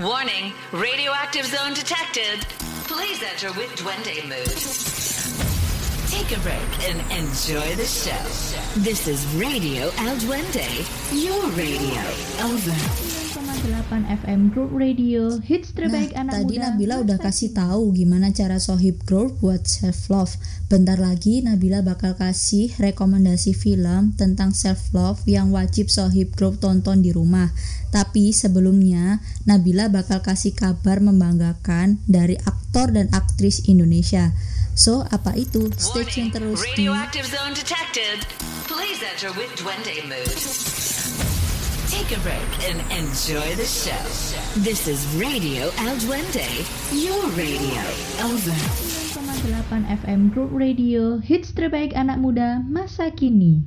Warning, radioactive zone detected. Please enter with Duende mood. Take a break and enjoy the show. This is Radio El Duende, your radio. Over. 8 FM Group Radio hits terbaik nah, anak tadi muda. Nabila udah kasih tahu gimana cara Sohib Group buat self love. Bentar lagi Nabila bakal kasih rekomendasi film tentang self love yang wajib Sohib Group tonton di rumah. Tapi sebelumnya Nabila bakal kasih kabar membanggakan dari aktor dan aktris Indonesia. So, apa itu? Stay tune terus di Radioactive zone detected. Please enter with Duende mood. Take a break and enjoy the show. This is Radio El Duende, your radio. Over. 8 FM Group Radio hits terbaik anak muda masa kini.